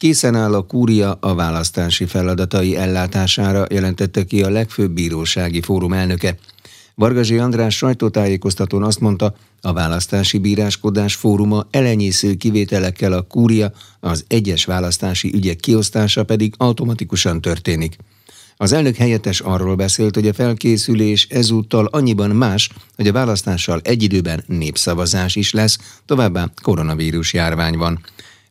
Készen áll a kúria a választási feladatai ellátására, jelentette ki a legfőbb bírósági fórum elnöke. Vargazsi András sajtótájékoztatón azt mondta, a választási bíráskodás fóruma elenyésző kivételekkel a kúria, az egyes választási ügyek kiosztása pedig automatikusan történik. Az elnök helyettes arról beszélt, hogy a felkészülés ezúttal annyiban más, hogy a választással egy időben népszavazás is lesz, továbbá koronavírus járvány van.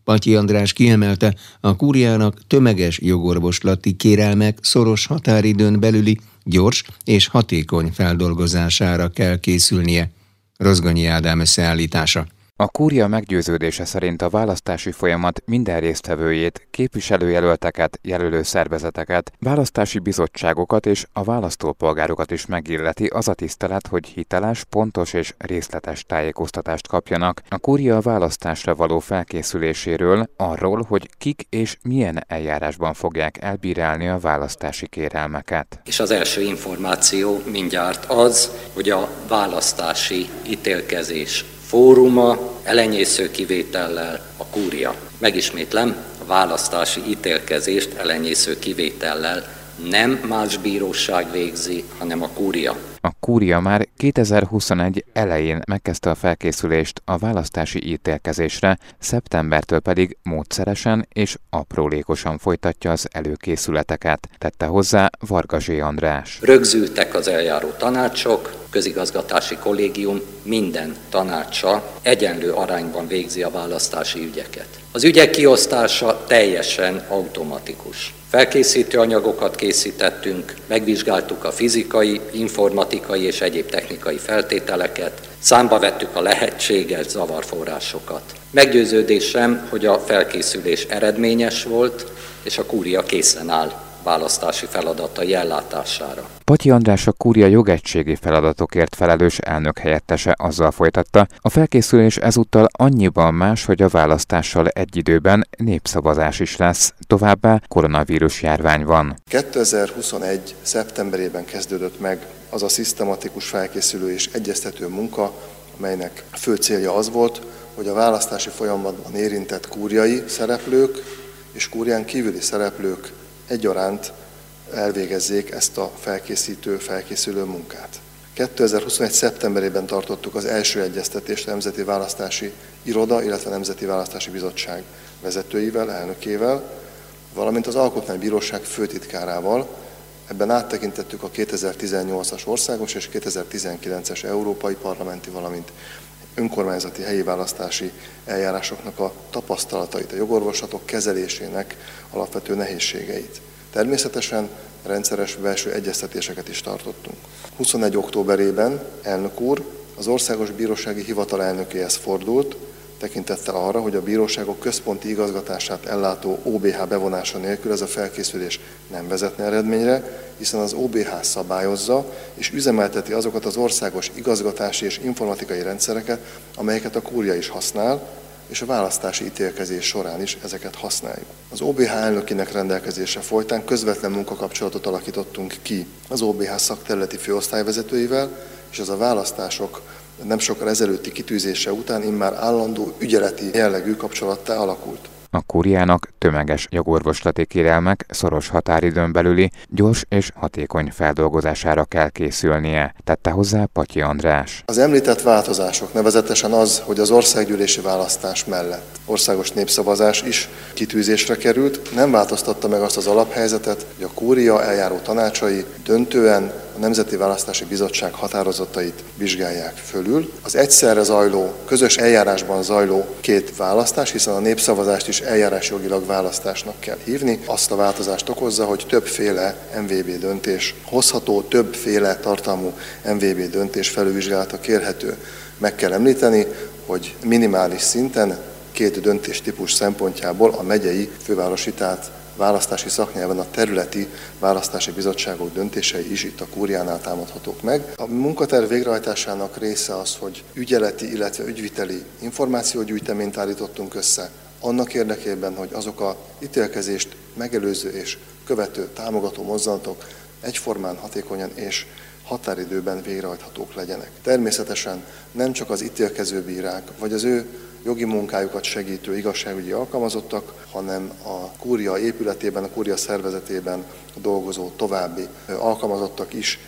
Patyi András kiemelte, a kúriának tömeges jogorvoslati kérelmek szoros határidőn belüli gyors és hatékony feldolgozására kell készülnie. Rozgonyi Ádám összeállítása. A kúria meggyőződése szerint a választási folyamat minden résztvevőjét, képviselőjelölteket, jelölő szervezeteket, választási bizottságokat és a választópolgárokat is megilleti az a tisztelet, hogy hiteles, pontos és részletes tájékoztatást kapjanak. A kúria a választásra való felkészüléséről, arról, hogy kik és milyen eljárásban fogják elbírálni a választási kérelmeket. És az első információ mindjárt az, hogy a választási ítélkezés fóruma elenyésző kivétellel a kúria. Megismétlem, a választási ítélkezést elenyésző kivétellel nem más bíróság végzi, hanem a kúria. A kúria már 2021 elején megkezdte a felkészülést a választási ítélkezésre, szeptembertől pedig módszeresen és aprólékosan folytatja az előkészületeket, tette hozzá Vargazsé András. Rögzültek az eljáró tanácsok, közigazgatási kollégium minden tanácsa egyenlő arányban végzi a választási ügyeket. Az ügyek kiosztása teljesen automatikus. Felkészítő anyagokat készítettünk, megvizsgáltuk a fizikai, informatikai és egyéb technikai feltételeket, számba vettük a lehetséges zavarforrásokat. Meggyőződésem, hogy a felkészülés eredményes volt, és a kúria készen áll választási feladatai ellátására. Patyi András a kúria jogegységi feladatokért felelős elnök helyettese azzal folytatta, a felkészülés ezúttal annyiban más, hogy a választással egy időben népszavazás is lesz, továbbá koronavírus járvány van. 2021. szeptemberében kezdődött meg az a szisztematikus felkészülő és egyeztető munka, melynek fő célja az volt, hogy a választási folyamatban érintett kúriai szereplők és kúrián kívüli szereplők egyaránt elvégezzék ezt a felkészítő, felkészülő munkát. 2021. szeptemberében tartottuk az első egyeztetést a Nemzeti Választási Iroda, illetve a Nemzeti Választási Bizottság vezetőivel, elnökével, valamint az Alkotmánybíróság főtitkárával. Ebben áttekintettük a 2018-as országos és 2019-es európai parlamenti, valamint önkormányzati helyi választási eljárásoknak a tapasztalatait, a jogorvoslatok kezelésének alapvető nehézségeit. Természetesen rendszeres belső egyeztetéseket is tartottunk. 21. októberében elnök úr az Országos Bírósági Hivatal elnökéhez fordult, tekintettel arra, hogy a bíróságok központi igazgatását ellátó OBH bevonása nélkül ez a felkészülés nem vezetne eredményre, hiszen az OBH szabályozza és üzemelteti azokat az országos igazgatási és informatikai rendszereket, amelyeket a kúria is használ, és a választási ítélkezés során is ezeket használjuk. Az OBH elnökének rendelkezése folytán közvetlen munkakapcsolatot alakítottunk ki az OBH szakterületi főosztályvezetőivel, és az a választások nem sokkal ezelőtti kitűzése után immár állandó ügyeleti jellegű kapcsolattá alakult. A kúriának tömeges jogorvoslati kérelmek szoros határidőn belüli gyors és hatékony feldolgozására kell készülnie, tette hozzá Patyi András. Az említett változások nevezetesen az, hogy az országgyűlési választás mellett országos népszavazás is kitűzésre került, nem változtatta meg azt az alaphelyzetet, hogy a kúria eljáró tanácsai döntően Nemzeti Választási Bizottság határozatait vizsgálják fölül. Az egyszerre zajló, közös eljárásban zajló két választás, hiszen a népszavazást is eljárásjogilag választásnak kell hívni, azt a változást okozza, hogy többféle MVB döntés hozható, többféle tartalmú MVB döntés felülvizsgálata kérhető. Meg kell említeni, hogy minimális szinten két döntéstípus szempontjából a megyei fővárosi, tehát választási szaknyelven a területi választási bizottságok döntései is itt a kúriánál támadhatók meg. A munkaterv végrehajtásának része az, hogy ügyeleti, illetve ügyviteli információgyűjteményt állítottunk össze, annak érdekében, hogy azok a ítélkezést megelőző és követő támogató mozzanatok egyformán, hatékonyan és határidőben végrehajthatók legyenek. Természetesen nem csak az ítélkező bírák, vagy az ő jogi munkájukat segítő igazságügyi alkalmazottak, hanem a kúria épületében, a kúria szervezetében dolgozó további alkalmazottak is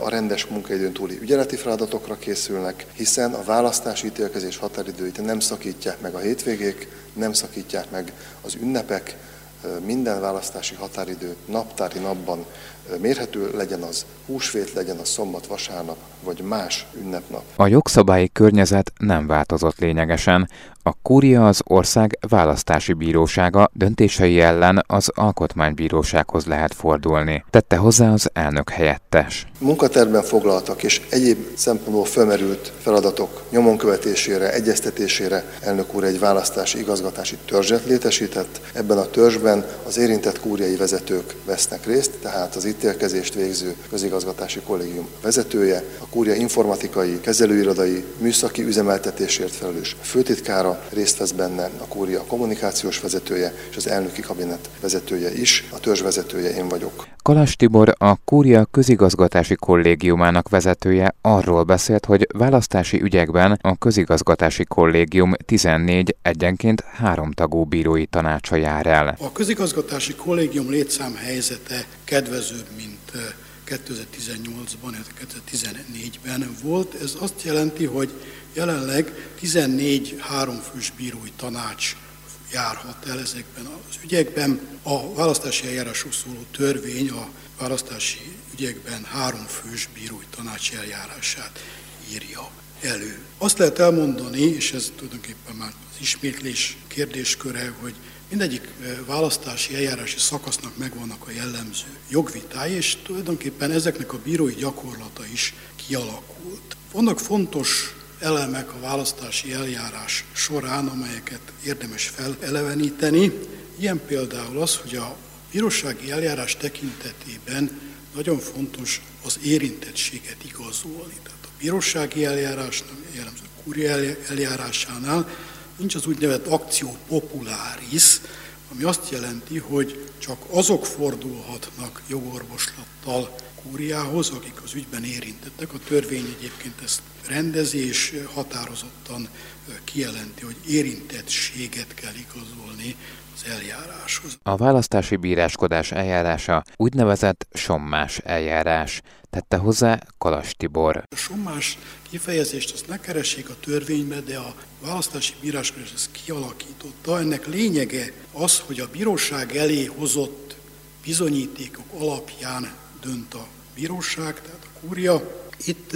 a rendes munkaidőn túli ügyeleti feladatokra készülnek, hiszen a választási ítélkezés határidőit nem szakítják meg a hétvégék, nem szakítják meg az ünnepek, minden választási határidő naptári napban mérhető, legyen az húsvét, legyen az szombat, vasárnap, vagy más ünnepnap. A jogszabályi környezet nem változott lényegesen. A kúria az ország választási bírósága döntései ellen az alkotmánybírósághoz lehet fordulni. Tette hozzá az elnök helyettes. Munkaterben foglaltak és egyéb szempontból felmerült feladatok nyomon követésére, egyeztetésére elnök úr egy választási igazgatási törzset létesített. Ebben a törzsben az érintett kúriai vezetők vesznek részt, tehát az ítélkezést végző közigazgatási kollégium vezetője, a kúria informatikai, kezelőirodai, műszaki üzemeltetésért felelős főtitkára, részt vesz benne a kúria kommunikációs vezetője és az elnöki kabinet vezetője is, a törzs vezetője én vagyok. Kalas Tibor, a Kúria közigazgatási kollégiumának vezetője arról beszélt, hogy választási ügyekben a közigazgatási kollégium 14 egyenként háromtagú bírói tanácsa jár el. A közigazgatási kollégium létszám helyzete kedvezőbb, mint 2018-ban, 2014-ben volt. Ez azt jelenti, hogy jelenleg 14 háromfős bírói tanács járhat el ezekben az ügyekben. A választási eljárásról szóló törvény a választási ügyekben háromfős bírói tanács eljárását írja elő. Azt lehet elmondani, és ez tulajdonképpen már az ismétlés kérdésköre, hogy mindegyik választási eljárási szakasznak megvannak a jellemző jogvitái, és tulajdonképpen ezeknek a bírói gyakorlata is kialakult. Vannak fontos elemek a választási eljárás során, amelyeket érdemes feleleveníteni. Ilyen például az, hogy a bírósági eljárás tekintetében nagyon fontos az érintettséget igazolni. Tehát bírósági eljárás, jellemző kúria eljárásánál nincs az úgynevezett akció populáris, ami azt jelenti, hogy csak azok fordulhatnak jogorvoslattal kúriához, akik az ügyben érintettek. A törvény egyébként ezt rendezi, és határozottan kijelenti, hogy érintettséget kell igazolni az eljáráshoz. A választási bíráskodás eljárása úgynevezett sommás eljárás, tette hozzá Kalas Tibor. A sommás kifejezést azt ne keressék a törvénybe, de a választási bíráskodás ezt kialakította. Ennek lényege az, hogy a bíróság elé hozott bizonyítékok alapján dönt a bíróság, tehát a kúria. Itt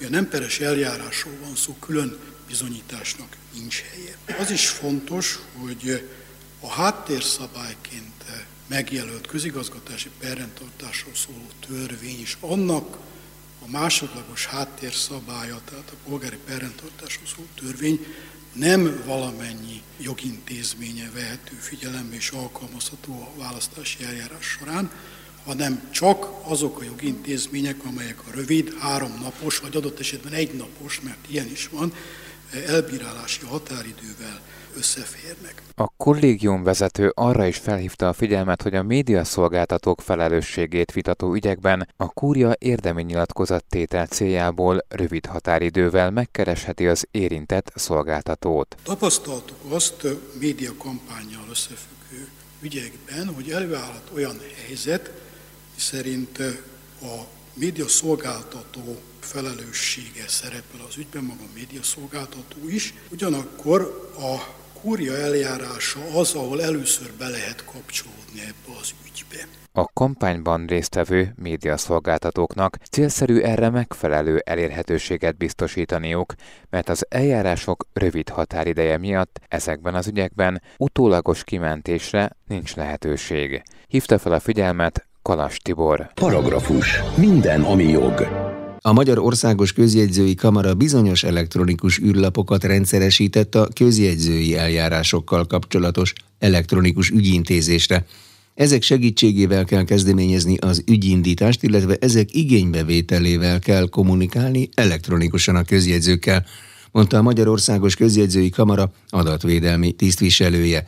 a nem peres eljárásról van szó, külön bizonyításnak nincs helye. Az is fontos, hogy a háttérszabályként megjelölt közigazgatási perrendtartásról szóló törvény is annak a másodlagos háttérszabálya, tehát a polgári perrendtartásról szóló törvény nem valamennyi jogintézménye vehető figyelembe és alkalmazható a választási eljárás során, hanem csak azok a jogintézmények, amelyek a rövid, háromnapos, vagy adott esetben egynapos, mert ilyen is van, elbírálási határidővel összeférnek. A kollégium vezető arra is felhívta a figyelmet, hogy a médiaszolgáltatók felelősségét vitató ügyekben a kúria érdemi nyilatkozat tétel céljából rövid határidővel megkeresheti az érintett szolgáltatót. Tapasztaltuk azt média kampányjal összefüggő ügyekben, hogy előállhat olyan helyzet, szerint a média szolgáltató felelőssége szerepel az ügyben, maga a média szolgáltató is. Ugyanakkor a kúria eljárása az, ahol először be lehet kapcsolódni ebbe az ügybe. A kampányban résztvevő médiaszolgáltatóknak célszerű erre megfelelő elérhetőséget biztosítaniuk, mert az eljárások rövid határideje miatt ezekben az ügyekben utólagos kimentésre nincs lehetőség. Hívta fel a figyelmet Kalas Tibor. Paragrafus. Minden, ami jog. A Magyar Országos Közjegyzői Kamara bizonyos elektronikus űrlapokat rendszeresített a közjegyzői eljárásokkal kapcsolatos elektronikus ügyintézésre. Ezek segítségével kell kezdeményezni az ügyindítást, illetve ezek igénybevételével kell kommunikálni elektronikusan a közjegyzőkkel, mondta a Magyarországos Közjegyzői Kamara adatvédelmi tisztviselője.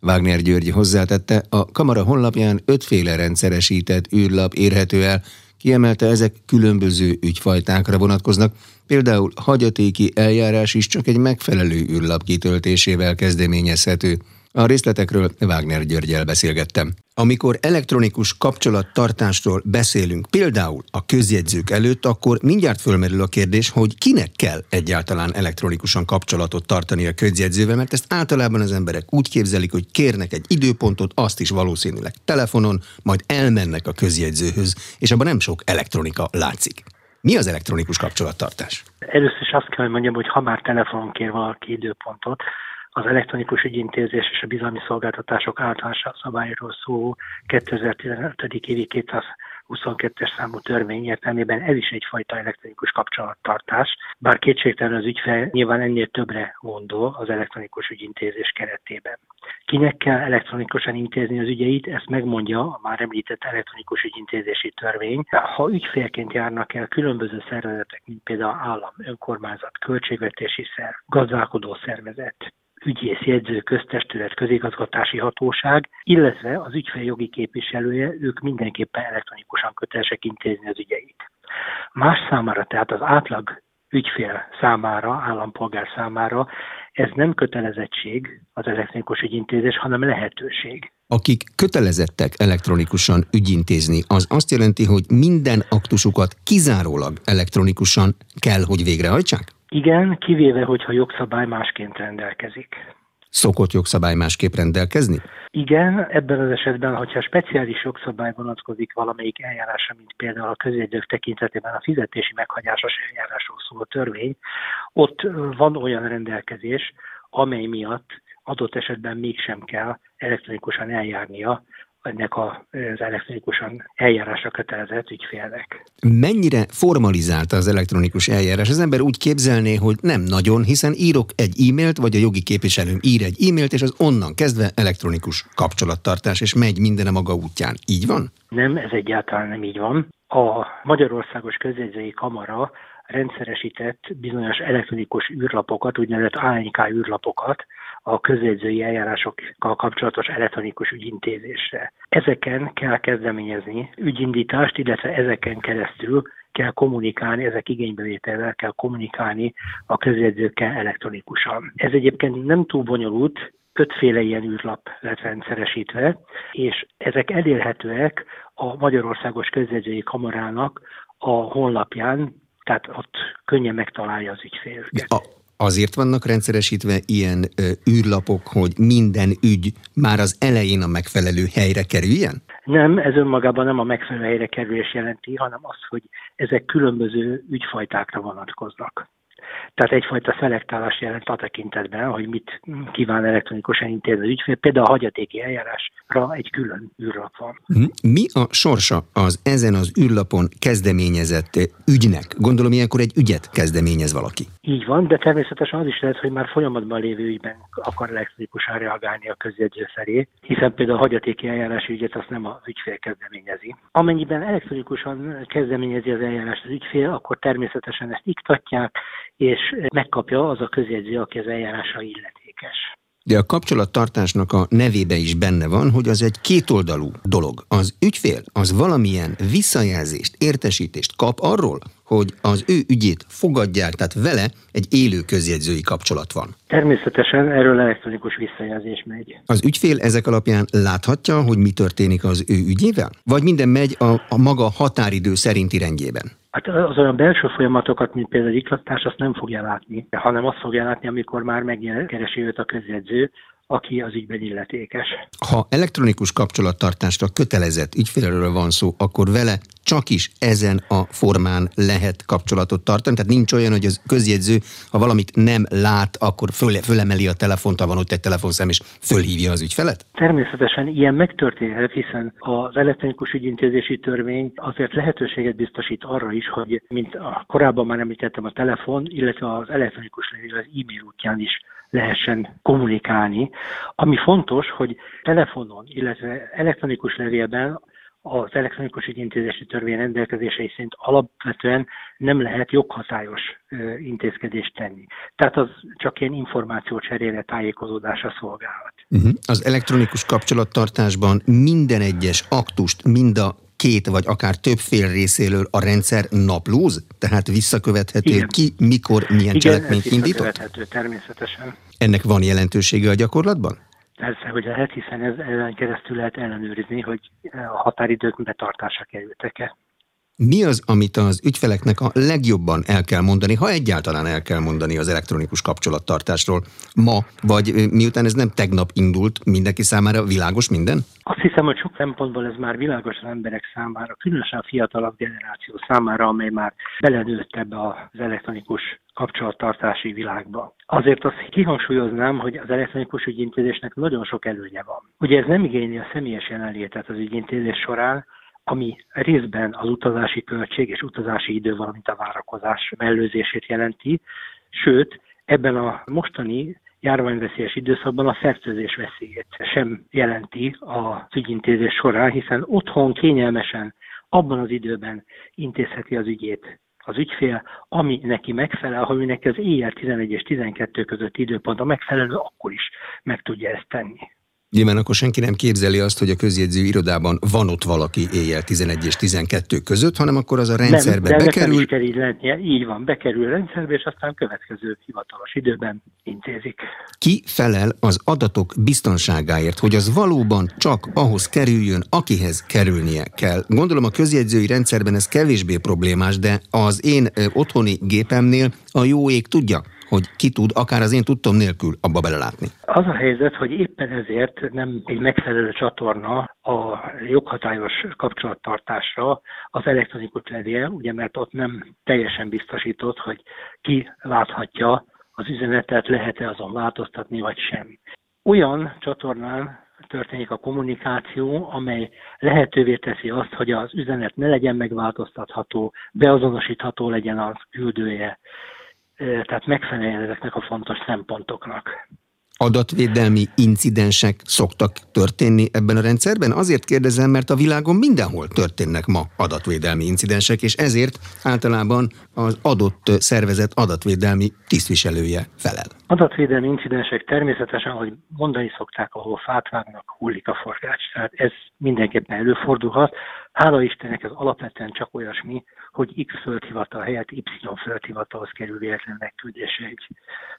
Wagner György hozzátette, a kamara honlapján ötféle rendszeresített űrlap érhető el, Kiemelte, ezek különböző ügyfajtákra vonatkoznak, például hagyatéki eljárás is csak egy megfelelő űrlap kitöltésével kezdeményezhető. A részletekről Wagner Györgyel beszélgettem. Amikor elektronikus kapcsolattartásról beszélünk, például a közjegyzők előtt, akkor mindjárt fölmerül a kérdés, hogy kinek kell egyáltalán elektronikusan kapcsolatot tartani a közjegyzővel, mert ezt általában az emberek úgy képzelik, hogy kérnek egy időpontot, azt is valószínűleg telefonon, majd elmennek a közjegyzőhöz, és abban nem sok elektronika látszik. Mi az elektronikus kapcsolattartás? Először is azt kell, hogy mondjam, hogy ha már telefonon kér valaki időpontot, az elektronikus ügyintézés és a bizalmi szolgáltatások általános szabályról szóló 2015. évi 222-es számú törvény értelmében ez is egyfajta elektronikus kapcsolattartás, bár kétségtelen az ügyfel nyilván ennél többre gondol az elektronikus ügyintézés keretében. Kinek kell elektronikusan intézni az ügyeit, ezt megmondja a már említett elektronikus ügyintézési törvény. Ha ügyfélként járnak el különböző szervezetek, mint például állam, önkormányzat, költségvetési szerv, gazdálkodó szervezet, ügyész jegyző köztestület, közigazgatási hatóság, illetve az ügyfél jogi képviselője, ők mindenképpen elektronikusan kötelesek intézni az ügyeit. Más számára, tehát az átlag ügyfél számára, állampolgár számára ez nem kötelezettség az elektronikus ügyintézés, hanem lehetőség. Akik kötelezettek elektronikusan ügyintézni, az azt jelenti, hogy minden aktusukat kizárólag elektronikusan kell, hogy végrehajtsák? Igen, kivéve, hogyha jogszabály másként rendelkezik. Szokott jogszabály másképp rendelkezni? Igen, ebben az esetben, hogyha speciális jogszabály vonatkozik valamelyik eljárásra, mint például a közjegyzők tekintetében a fizetési meghagyásos eljárásról szóló törvény, ott van olyan rendelkezés, amely miatt adott esetben mégsem kell elektronikusan eljárnia ennek az elektronikusan eljárásra kötelezett ügyfélnek. Mennyire formalizálta az elektronikus eljárás? Az ember úgy képzelné, hogy nem nagyon, hiszen írok egy e-mailt, vagy a jogi képviselőm ír egy e-mailt, és az onnan kezdve elektronikus kapcsolattartás, és megy minden a maga útján. Így van? Nem, ez egyáltalán nem így van. A Magyarországos Közjegyzői Kamara rendszeresített bizonyos elektronikus űrlapokat, úgynevezett ANK űrlapokat, a közjegyzői eljárásokkal kapcsolatos elektronikus ügyintézésre. Ezeken kell kezdeményezni ügyindítást, illetve ezeken keresztül kell kommunikálni, ezek igénybevételvel kell kommunikálni a közjegyzőkkel elektronikusan. Ez egyébként nem túl bonyolult, ötféle ilyen űrlap lett rendszeresítve, és ezek elérhetőek a Magyarországos Közjegyzői Kamarának a honlapján, tehát ott könnyen megtalálja az ügyfél. A, Azért vannak rendszeresítve ilyen ö, űrlapok, hogy minden ügy már az elején a megfelelő helyre kerüljen? Nem, ez önmagában nem a megfelelő helyre kerülés jelenti, hanem az, hogy ezek különböző ügyfajtákra vonatkoznak. Tehát egyfajta szelektálás jelent a tekintetben, hogy mit kíván elektronikusan intézni az ügyfél. Például a hagyatéki eljárásra egy külön űrlap van. Mhm. Mi a sorsa az ezen az űrlapon kezdeményezett ügynek? Gondolom ilyenkor egy ügyet kezdeményez valaki. Így van, de természetesen az is lehet, hogy már folyamatban lévő ügyben akar elektronikusan reagálni a közjegyző felé, hiszen például a hagyatéki eljárási ügyet azt nem az ügyfél kezdeményezi. Amennyiben elektronikusan kezdeményezi az eljárást az ügyfél, akkor természetesen ezt iktatják, és megkapja az a közjegyző, aki az eljárásra illetékes. De a kapcsolattartásnak a nevébe is benne van, hogy az egy kétoldalú dolog. Az ügyfél az valamilyen visszajelzést, értesítést kap arról, hogy az ő ügyét fogadják, tehát vele egy élő közjegyzői kapcsolat van. Természetesen erről elektronikus visszajelzés megy. Az ügyfél ezek alapján láthatja, hogy mi történik az ő ügyével? Vagy minden megy a, a maga határidő szerinti rendjében? Hát az olyan belső folyamatokat, mint például iklatás, azt nem fogja látni, hanem azt fogja látni, amikor már megkeresi őt a közjegyző, aki az ügyben illetékes. Ha elektronikus kapcsolattartásra kötelezett ügyfélről van szó, akkor vele csak is ezen a formán lehet kapcsolatot tartani. Tehát nincs olyan, hogy az közjegyző, ha valamit nem lát, akkor föl, fölemeli a telefont, ha van ott egy telefonszám, és fölhívja az ügyfelet? Természetesen ilyen megtörténhet, hiszen az elektronikus ügyintézési törvény azért lehetőséget biztosít arra is, hogy mint a korábban már említettem a telefon, illetve az elektronikus az e-mail útján is lehessen kommunikálni. Ami fontos, hogy telefonon, illetve elektronikus levélben az elektronikus ügyintézési törvény rendelkezései szerint alapvetően nem lehet joghatályos intézkedést tenni. Tehát az csak ilyen információ cserére, tájékozódásra szolgálhat. Uh-huh. Az elektronikus kapcsolattartásban minden egyes aktust mind a két vagy akár több fél részéről a rendszer naplóz? Tehát visszakövethető, Igen. ki, mikor, milyen Igen, cselekményt indított? természetesen. Ennek van jelentősége a gyakorlatban? Persze, hogy lehet, hiszen ez ellen keresztül lehet ellenőrizni, hogy a határidők betartása kerültek-e. Mi az, amit az ügyfeleknek a legjobban el kell mondani, ha egyáltalán el kell mondani az elektronikus kapcsolattartásról ma, vagy miután ez nem tegnap indult, mindenki számára világos minden? Azt hiszem, hogy sok szempontból ez már világos az emberek számára, különösen a fiatalabb generáció számára, amely már belenőtt ebbe az elektronikus kapcsolattartási világba. Azért azt kihangsúlyoznám, hogy az elektronikus ügyintézésnek nagyon sok előnye van. Ugye ez nem igényli a személyes jelenlétet az ügyintézés során, ami részben az utazási költség és utazási idő, valamint a várakozás mellőzését jelenti, sőt, ebben a mostani járványveszélyes időszakban a fertőzés veszélyét sem jelenti a ügyintézés során, hiszen otthon kényelmesen abban az időben intézheti az ügyét az ügyfél, ami neki megfelel, ha őnek az éjjel 11 és 12 között időpont a megfelelő, akkor is meg tudja ezt tenni. Nyilván akkor senki nem képzeli azt, hogy a közjegyző irodában van ott valaki éjjel 11 és 12 között, hanem akkor az a rendszerbe nem, de bekerül. Nem kell így lennie. Így van, bekerül a rendszerbe, és aztán következő hivatalos időben intézik. Ki felel az adatok biztonságáért, hogy az valóban csak ahhoz kerüljön, akihez kerülnie kell? Gondolom a közjegyzői rendszerben ez kevésbé problémás, de az én otthoni gépemnél a jó ég tudja, hogy ki tud, akár az én tudtom nélkül abba belelátni? Az a helyzet, hogy éppen ezért nem egy megfelelő csatorna a joghatályos kapcsolattartásra az elektronikus levél, ugye mert ott nem teljesen biztosított, hogy ki láthatja az üzenetet, lehet-e azon változtatni, vagy sem. Olyan csatornán történik a kommunikáció, amely lehetővé teszi azt, hogy az üzenet ne legyen megváltoztatható, beazonosítható legyen az küldője, tehát megfeleljen ezeknek a fontos szempontoknak. Adatvédelmi incidensek szoktak történni ebben a rendszerben? Azért kérdezem, mert a világon mindenhol történnek ma adatvédelmi incidensek, és ezért általában az adott szervezet adatvédelmi tisztviselője felel. Adatvédelmi incidensek természetesen, ahogy mondani szokták, ahol fát vágnak, hullik a forgács. Tehát ez mindenképpen előfordulhat. Hála Istennek ez alapvetően csak olyasmi, hogy X földhivatal helyett Y földhivatalhoz kerül véletlen megküldése egy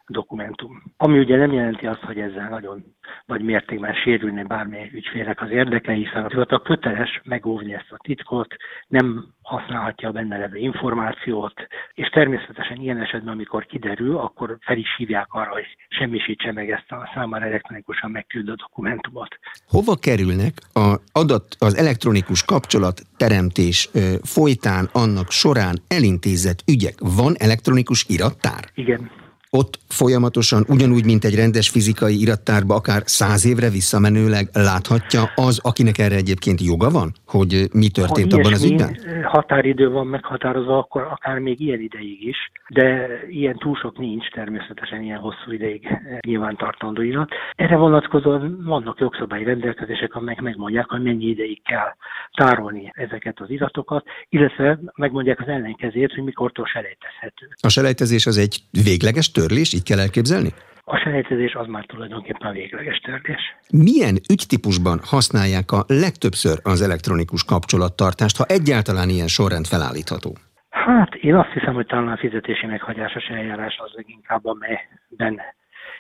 dokumentum. Ami ugye nem jelenti azt, hogy ezzel nagyon nagy mértékben sérülne bármely ügyfélek az érdeke, hiszen a hivatal köteles megóvni ezt a titkot, nem használhatja a benne levő információt, és természetesen ilyen esetben, amikor kiderül, akkor fel is hívják arra, hogy semmisítse meg ezt a számára elektronikusan megküldött dokumentumot. Hova kerülnek a adat, az elektronikus kapcsolat teremtés folytán annak során elintézett ügyek? Van elektronikus irattár? Igen ott folyamatosan, ugyanúgy, mint egy rendes fizikai irattárba, akár száz évre visszamenőleg láthatja az, akinek erre egyébként joga van, hogy mi történt ha abban az ügyben? határidő van meghatározva, akkor akár még ilyen ideig is, de ilyen túl sok nincs, természetesen ilyen hosszú ideig nyilvántartandó irat. Erre vonatkozóan vannak jogszabályi rendelkezések, amelyek megmondják, hogy mennyi ideig kell tárolni ezeket az iratokat, illetve megmondják az ellenkezést, hogy mikortól selejtezhető. A selejtezés az egy végleges törlés, így kell elképzelni? A selejtezés az már tulajdonképpen a végleges törlés. Milyen ügytípusban használják a legtöbbször az elektronikus kapcsolattartást, ha egyáltalán ilyen sorrend felállítható? Hát én azt hiszem, hogy talán a fizetési meghagyásos eljárás az leginkább, amelyben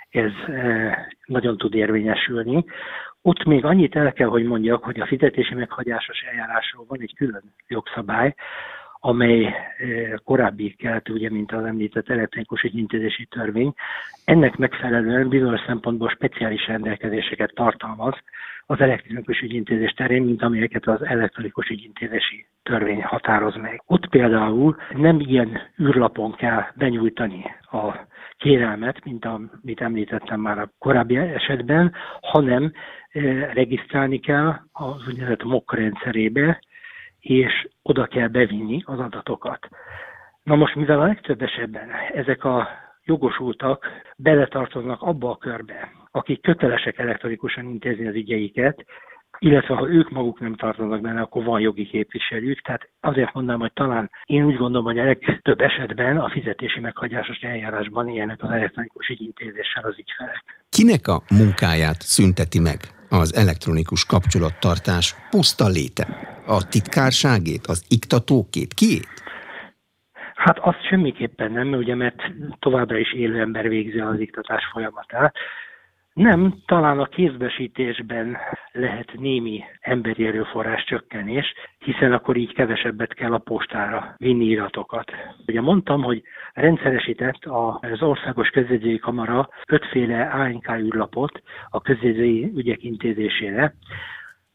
ez e, nagyon tud érvényesülni. Ott még annyit el kell, hogy mondjak, hogy a fizetési meghagyásos eljárásról van egy külön jogszabály, amely eh, korábbi keletű, ugye, mint az említett elektronikus ügyintézési törvény, ennek megfelelően bizonyos szempontból speciális rendelkezéseket tartalmaz az elektronikus ügyintézés terén, mint amelyeket az elektronikus ügyintézési törvény határoz meg. Ott például nem ilyen űrlapon kell benyújtani a kérelmet, mint amit említettem már a korábbi esetben, hanem eh, regisztrálni kell az úgynevezett MOK rendszerébe, és oda kell bevinni az adatokat. Na most, mivel a legtöbb esetben ezek a jogosultak beletartoznak abba a körbe, akik kötelesek elektronikusan intézni az ügyeiket, illetve ha ők maguk nem tartoznak benne, akkor van jogi képviselők. Tehát azért mondanám, hogy talán én úgy gondolom, hogy a legtöbb esetben a fizetési meghagyásos eljárásban ilyenek az elektronikus ügyintézéssel az ügyfelek. Kinek a munkáját szünteti meg az elektronikus kapcsolattartás puszta léte? A titkárságét, az iktatókét, kiét? Hát azt semmiképpen nem, ugye, mert továbbra is élő ember végzi az iktatás folyamatát. Nem, talán a kézbesítésben lehet némi emberi erőforrás csökkenés, hiszen akkor így kevesebbet kell a postára vinni iratokat. Ugye mondtam, hogy rendszeresített az Országos Közjegyzői Kamara ötféle ANK űrlapot a közjegyzői ügyek intézésére.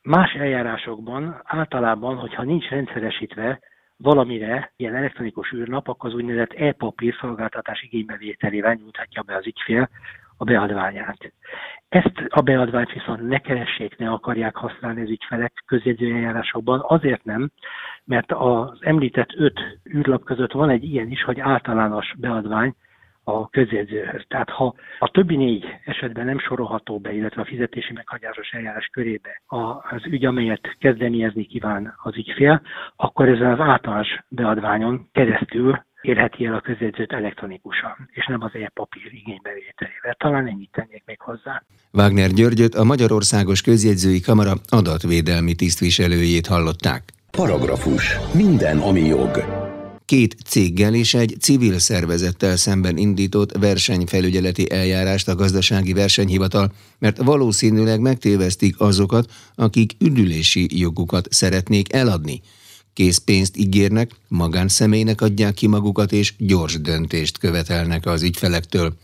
Más eljárásokban általában, hogyha nincs rendszeresítve valamire ilyen elektronikus űrnap, akkor az úgynevezett e-papír szolgáltatás igénybevételével nyújthatja be az ügyfél a beadványát. Ezt a beadványt viszont ne keressék, ne akarják használni az ügyfelek közjegyzőeljárásokban, azért nem, mert az említett öt űrlap között van egy ilyen is, hogy általános beadvány, a közjegyzőhöz. Tehát ha a többi négy esetben nem sorolható be, illetve a fizetési meghagyásos eljárás körébe az ügy, amelyet kezdeményezni kíván az ügyfél, akkor ezen az általános beadványon keresztül érheti el a közjegyzőt elektronikusan, és nem az e-papír igénybevételével. Talán ennyit tennék még hozzá. Wagner Györgyöt, a Magyarországos Közjegyzői Kamara adatvédelmi tisztviselőjét hallották. Paragrafus. Minden, ami jog két céggel és egy civil szervezettel szemben indított versenyfelügyeleti eljárást a gazdasági versenyhivatal, mert valószínűleg megtévesztik azokat, akik üdülési jogukat szeretnék eladni. Készpénzt ígérnek, magánszemélynek adják ki magukat és gyors döntést követelnek az ügyfelektől.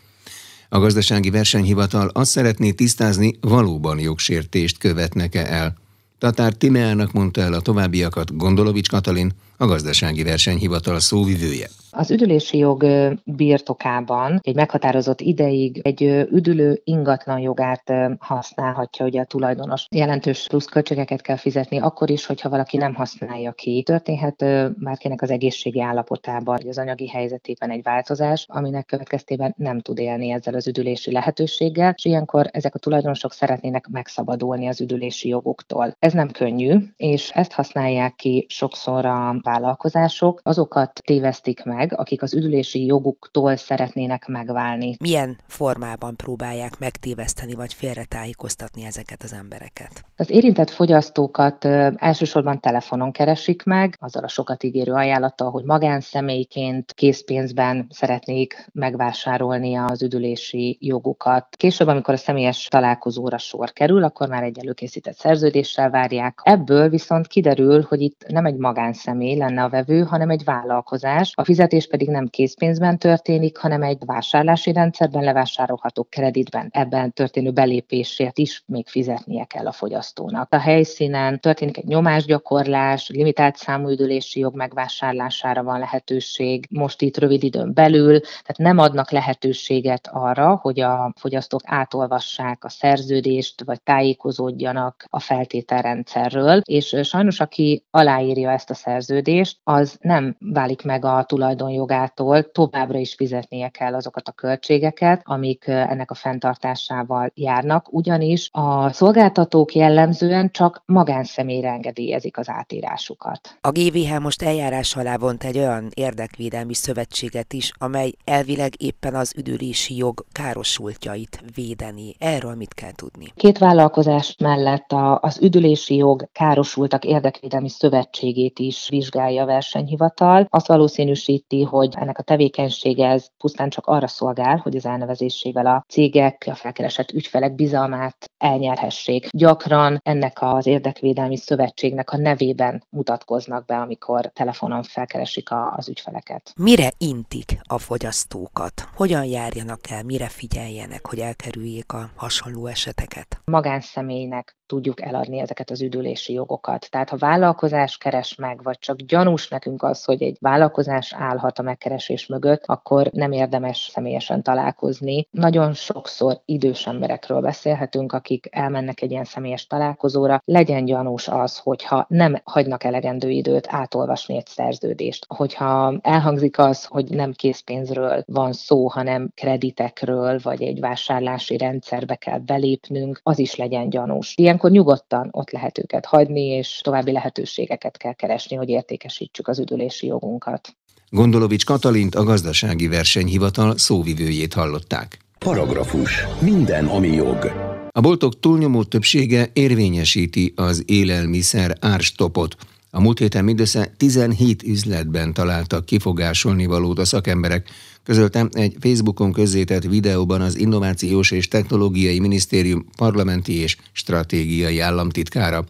A gazdasági versenyhivatal azt szeretné tisztázni, valóban jogsértést követnek-e el. Tatár Timeának mondta el a továbbiakat Gondolovics Katalin, a gazdasági versenyhivatal szóvivője. Az üdülési jog birtokában egy meghatározott ideig egy üdülő ingatlan jogát használhatja ugye a tulajdonos. Jelentős plusz költségeket kell fizetni akkor is, hogyha valaki nem használja ki. Történhet bárkinek az egészségi állapotában, vagy az anyagi helyzetében egy változás, aminek következtében nem tud élni ezzel az üdülési lehetőséggel, és ilyenkor ezek a tulajdonosok szeretnének megszabadulni az üdülési joguktól. Ez nem könnyű, és ezt használják ki sokszor a vállalkozások, azokat tévesztik meg, akik az üdülési joguktól szeretnének megválni. Milyen formában próbálják megtéveszteni vagy félretájékoztatni ezeket az embereket? Az érintett fogyasztókat elsősorban telefonon keresik meg, azzal a sokat ígérő ajánlattal, hogy magánszemélyként készpénzben szeretnék megvásárolni az üdülési jogukat. Később, amikor a személyes találkozóra sor kerül, akkor már egy előkészített szerződéssel várják. Ebből viszont kiderül, hogy itt nem egy magánszemély lenne a vevő, hanem egy vállalkozás. A fizetés pedig nem készpénzben történik, hanem egy vásárlási rendszerben levásárolható kreditben. Ebben történő belépésért is még fizetnie kell a fogyasztónak. A helyszínen történik egy nyomásgyakorlás, limitált számú üdülési jog megvásárlására van lehetőség, most itt rövid időn belül, tehát nem adnak lehetőséget arra, hogy a fogyasztók átolvassák a szerződést, vagy tájékozódjanak a feltételrendszerről, és sajnos aki aláírja ezt a szerződést, az nem válik meg a tulajdonjogától, továbbra is fizetnie kell azokat a költségeket, amik ennek a fenntartásával járnak, ugyanis a szolgáltatók jellemzően csak magánszemélyre engedélyezik az átírásukat. A GVH most eljárás alá vont egy olyan érdekvédelmi szövetséget is, amely elvileg éppen az üdülési jog károsultjait védeni. Erről mit kell tudni? Két vállalkozás mellett az üdülési jog károsultak érdekvédelmi szövetségét is vizsgálja a versenyhivatal. Azt valószínűsíti, hogy ennek a tevékenysége ez pusztán csak arra szolgál, hogy az elnevezésével a cégek, a felkeresett ügyfelek bizalmát elnyerhessék. Gyakran ennek az érdekvédelmi szövetségnek a nevében mutatkoznak be, amikor telefonon felkeresik az ügyfeleket. Mire intik a fogyasztókat? Hogyan járjanak el, mire figyeljenek, hogy elkerüljék a hasonló eseteket? Magánszemélynek tudjuk eladni ezeket az üdülési jogokat. Tehát ha vállalkozás keres meg, vagy csak gyanús nekünk az, hogy egy vállalkozás állhat a megkeresés mögött, akkor nem érdemes személyesen találkozni. Nagyon sokszor idős emberekről beszélhetünk, akik elmennek egy ilyen személyes találkozóra. Legyen gyanús az, hogyha nem hagynak elegendő időt átolvasni egy szerződést. Hogyha elhangzik az, hogy nem készpénzről van szó, hanem kreditekről, vagy egy vásárlási rendszerbe kell belépnünk, az is legyen gyanús. Ilyen ilyenkor nyugodtan ott lehet őket hagyni, és további lehetőségeket kell keresni, hogy értékesítsük az üdülési jogunkat. Gondolovics Katalint a gazdasági versenyhivatal szóvivőjét hallották. Paragrafus. Minden, ami jog. A boltok túlnyomó többsége érvényesíti az élelmiszer árstopot. A múlt héten mindössze 17 üzletben találtak kifogásolni valót a szakemberek, közöltem egy Facebookon közzétett videóban az Innovációs és Technológiai Minisztérium parlamenti és stratégiai államtitkára.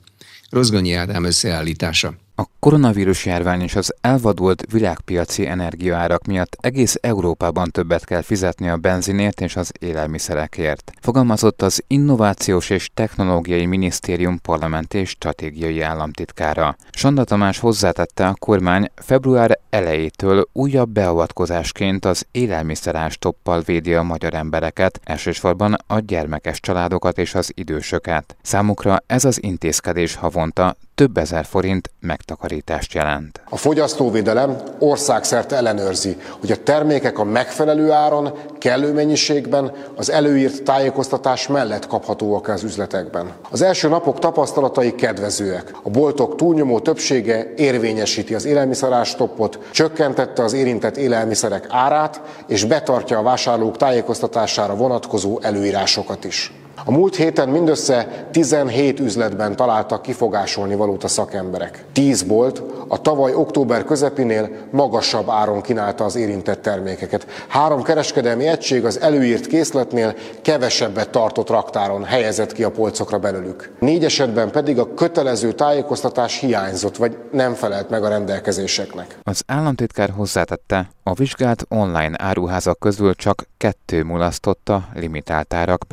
Rozgonyi Ádám összeállítása. A koronavírus járvány és az elvadult világpiaci energiaárak miatt egész Európában többet kell fizetni a benzinért és az élelmiszerekért. Fogalmazott az Innovációs és Technológiai Minisztérium parlamenti és stratégiai államtitkára. Sanda Tamás hozzátette a kormány február elejétől újabb beavatkozásként az élelmiszerástoppal védi a magyar embereket, elsősorban a gyermekes családokat és az idősöket. Számukra ez az intézkedés havonta több ezer forint megtakarítást jelent. A fogyasztóvédelem országszerte ellenőrzi, hogy a termékek a megfelelő áron, kellő mennyiségben, az előírt tájékoztatás mellett kaphatóak az üzletekben. Az első napok tapasztalatai kedvezőek. A boltok túlnyomó többsége érvényesíti az élelmiszerástoppot, csökkentette az érintett élelmiszerek árát, és betartja a vásárlók tájékoztatására vonatkozó előírásokat is. A múlt héten mindössze 17 üzletben találtak kifogásolni valót a szakemberek. 10 bolt a tavaly október közepinél magasabb áron kínálta az érintett termékeket. Három kereskedelmi egység az előírt készletnél kevesebbet tartott raktáron helyezett ki a polcokra belőlük. Négy esetben pedig a kötelező tájékoztatás hiányzott, vagy nem felelt meg a rendelkezéseknek. Az államtitkár hozzátette, a vizsgált online áruházak közül csak kettő mulasztotta limitált árak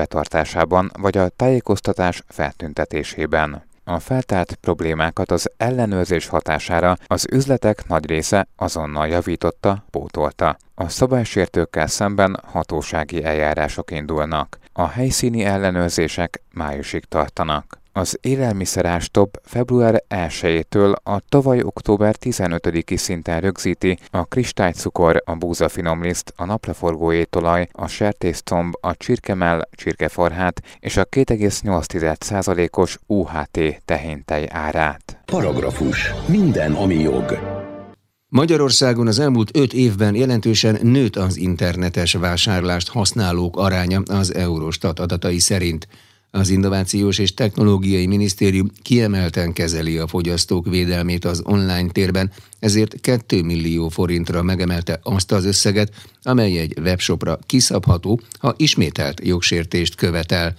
betartásában vagy a tájékoztatás feltüntetésében. A feltárt problémákat az ellenőrzés hatására az üzletek nagy része azonnal javította, pótolta. A szabálysértőkkel szemben hatósági eljárások indulnak. A helyszíni ellenőrzések májusig tartanak. Az élelmiszerástop február 1-től a tavaly október 15-i szinten rögzíti a kristálycukor, a búzafinomliszt, a napraforgó étolaj, a sertésztomb, a csirkemell, csirkeforhát és a 2,8%-os UHT tehéntej árát. Paragrafus. Minden, ami jog. Magyarországon az elmúlt öt évben jelentősen nőtt az internetes vásárlást használók aránya az Eurostat adatai szerint. Az Innovációs és Technológiai Minisztérium kiemelten kezeli a fogyasztók védelmét az online térben, ezért 2 millió forintra megemelte azt az összeget, amely egy webshopra kiszabható, ha ismételt jogsértést követel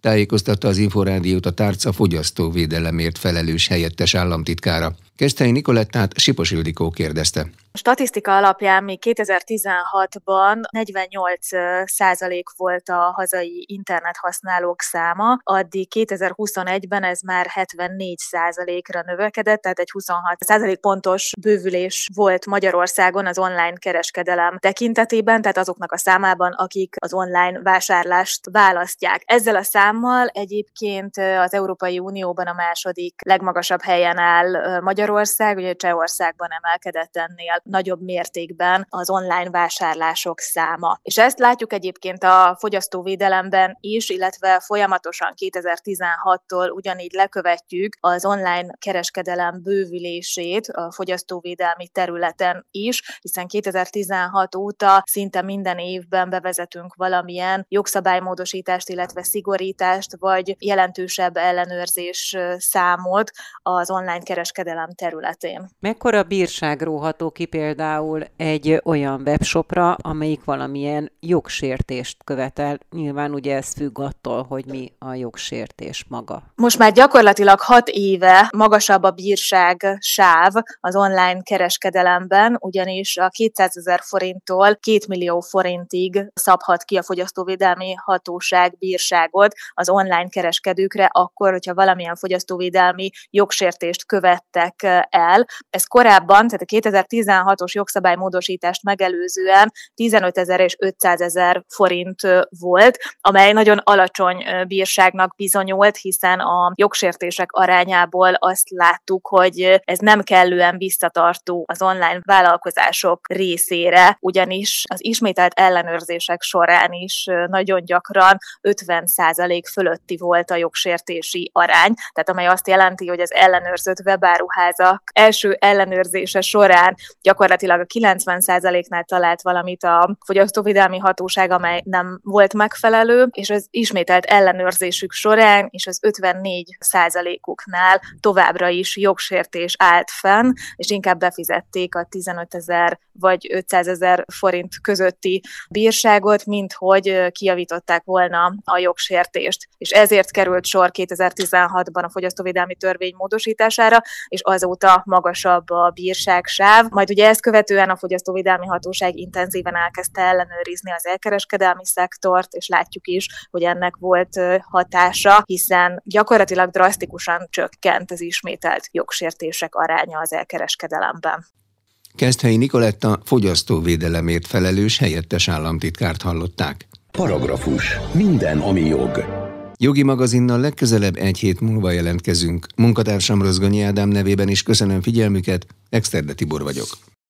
tájékoztatta az Inforádiót a tárca fogyasztóvédelemért felelős helyettes államtitkára. Keszthelyi Nikolettát Sipos Ildikó kérdezte. A statisztika alapján még 2016-ban 48 százalék volt a hazai internethasználók száma, addig 2021-ben ez már 74 százalékra növekedett, tehát egy 26 százalék pontos bővülés volt Magyarországon az online kereskedelem tekintetében, tehát azoknak a számában, akik az online vásárlást választják. Ezzel a számmal egyébként az Európai Unióban a második legmagasabb helyen áll Magyarország, ugye Csehországban emelkedett ennél nagyobb mértékben az online vásárlások száma. És ezt látjuk egyébként a fogyasztóvédelemben is, illetve folyamatosan 2016-tól ugyanígy lekövetjük az online kereskedelem bővülését a fogyasztóvédelmi területen is, hiszen 2016 óta szinte minden évben bevezetünk valamilyen jogszabálymódosítást, illetve szigorítást, vagy jelentősebb ellenőrzés számot az online kereskedelem területén. Mekkora bírság róható ki például egy olyan webshopra, amelyik valamilyen jogsértést követel. Nyilván ugye ez függ attól, hogy mi a jogsértés maga. Most már gyakorlatilag hat éve magasabb a bírság sáv az online kereskedelemben, ugyanis a 200 ezer forinttól 2 millió forintig szabhat ki a fogyasztóvédelmi hatóság bírságot az online kereskedőkre, akkor, hogyha valamilyen fogyasztóvédelmi jogsértést követtek el. Ez korábban, tehát a 2016 2016-os jogszabálymódosítást megelőzően 15 ezer és 500 ezer forint volt, amely nagyon alacsony bírságnak bizonyult, hiszen a jogsértések arányából azt láttuk, hogy ez nem kellően visszatartó az online vállalkozások részére, ugyanis az ismételt ellenőrzések során is nagyon gyakran 50 százalék fölötti volt a jogsértési arány, tehát amely azt jelenti, hogy az ellenőrzött webáruházak első ellenőrzése során gyakorlatilag a 90 százaléknál talált valamit a fogyasztóvédelmi hatóság, amely nem volt megfelelő, és az ismételt ellenőrzésük során és az 54 százalékuknál továbbra is jogsértés állt fenn, és inkább befizették a 15 ezer vagy 500 ezer forint közötti bírságot, mint hogy kijavították volna a jogsértést. És ezért került sor 2016-ban a fogyasztóvédelmi törvény módosítására, és azóta magasabb a bírságsáv. Majd ugye ezt követően a fogyasztóvédelmi hatóság intenzíven elkezdte ellenőrizni az elkereskedelmi szektort, és látjuk is, hogy ennek volt hatása, hiszen gyakorlatilag drasztikusan csökkent az ismételt jogsértések aránya az elkereskedelemben. Keszthelyi Nikoletta fogyasztóvédelemért felelős helyettes államtitkárt hallották. Paragrafus. Minden, ami jog. Jogi magazinnal legközelebb egy hét múlva jelentkezünk. Munkatársam Rozgonyi Ádám nevében is köszönöm figyelmüket, Exterde Tibor vagyok.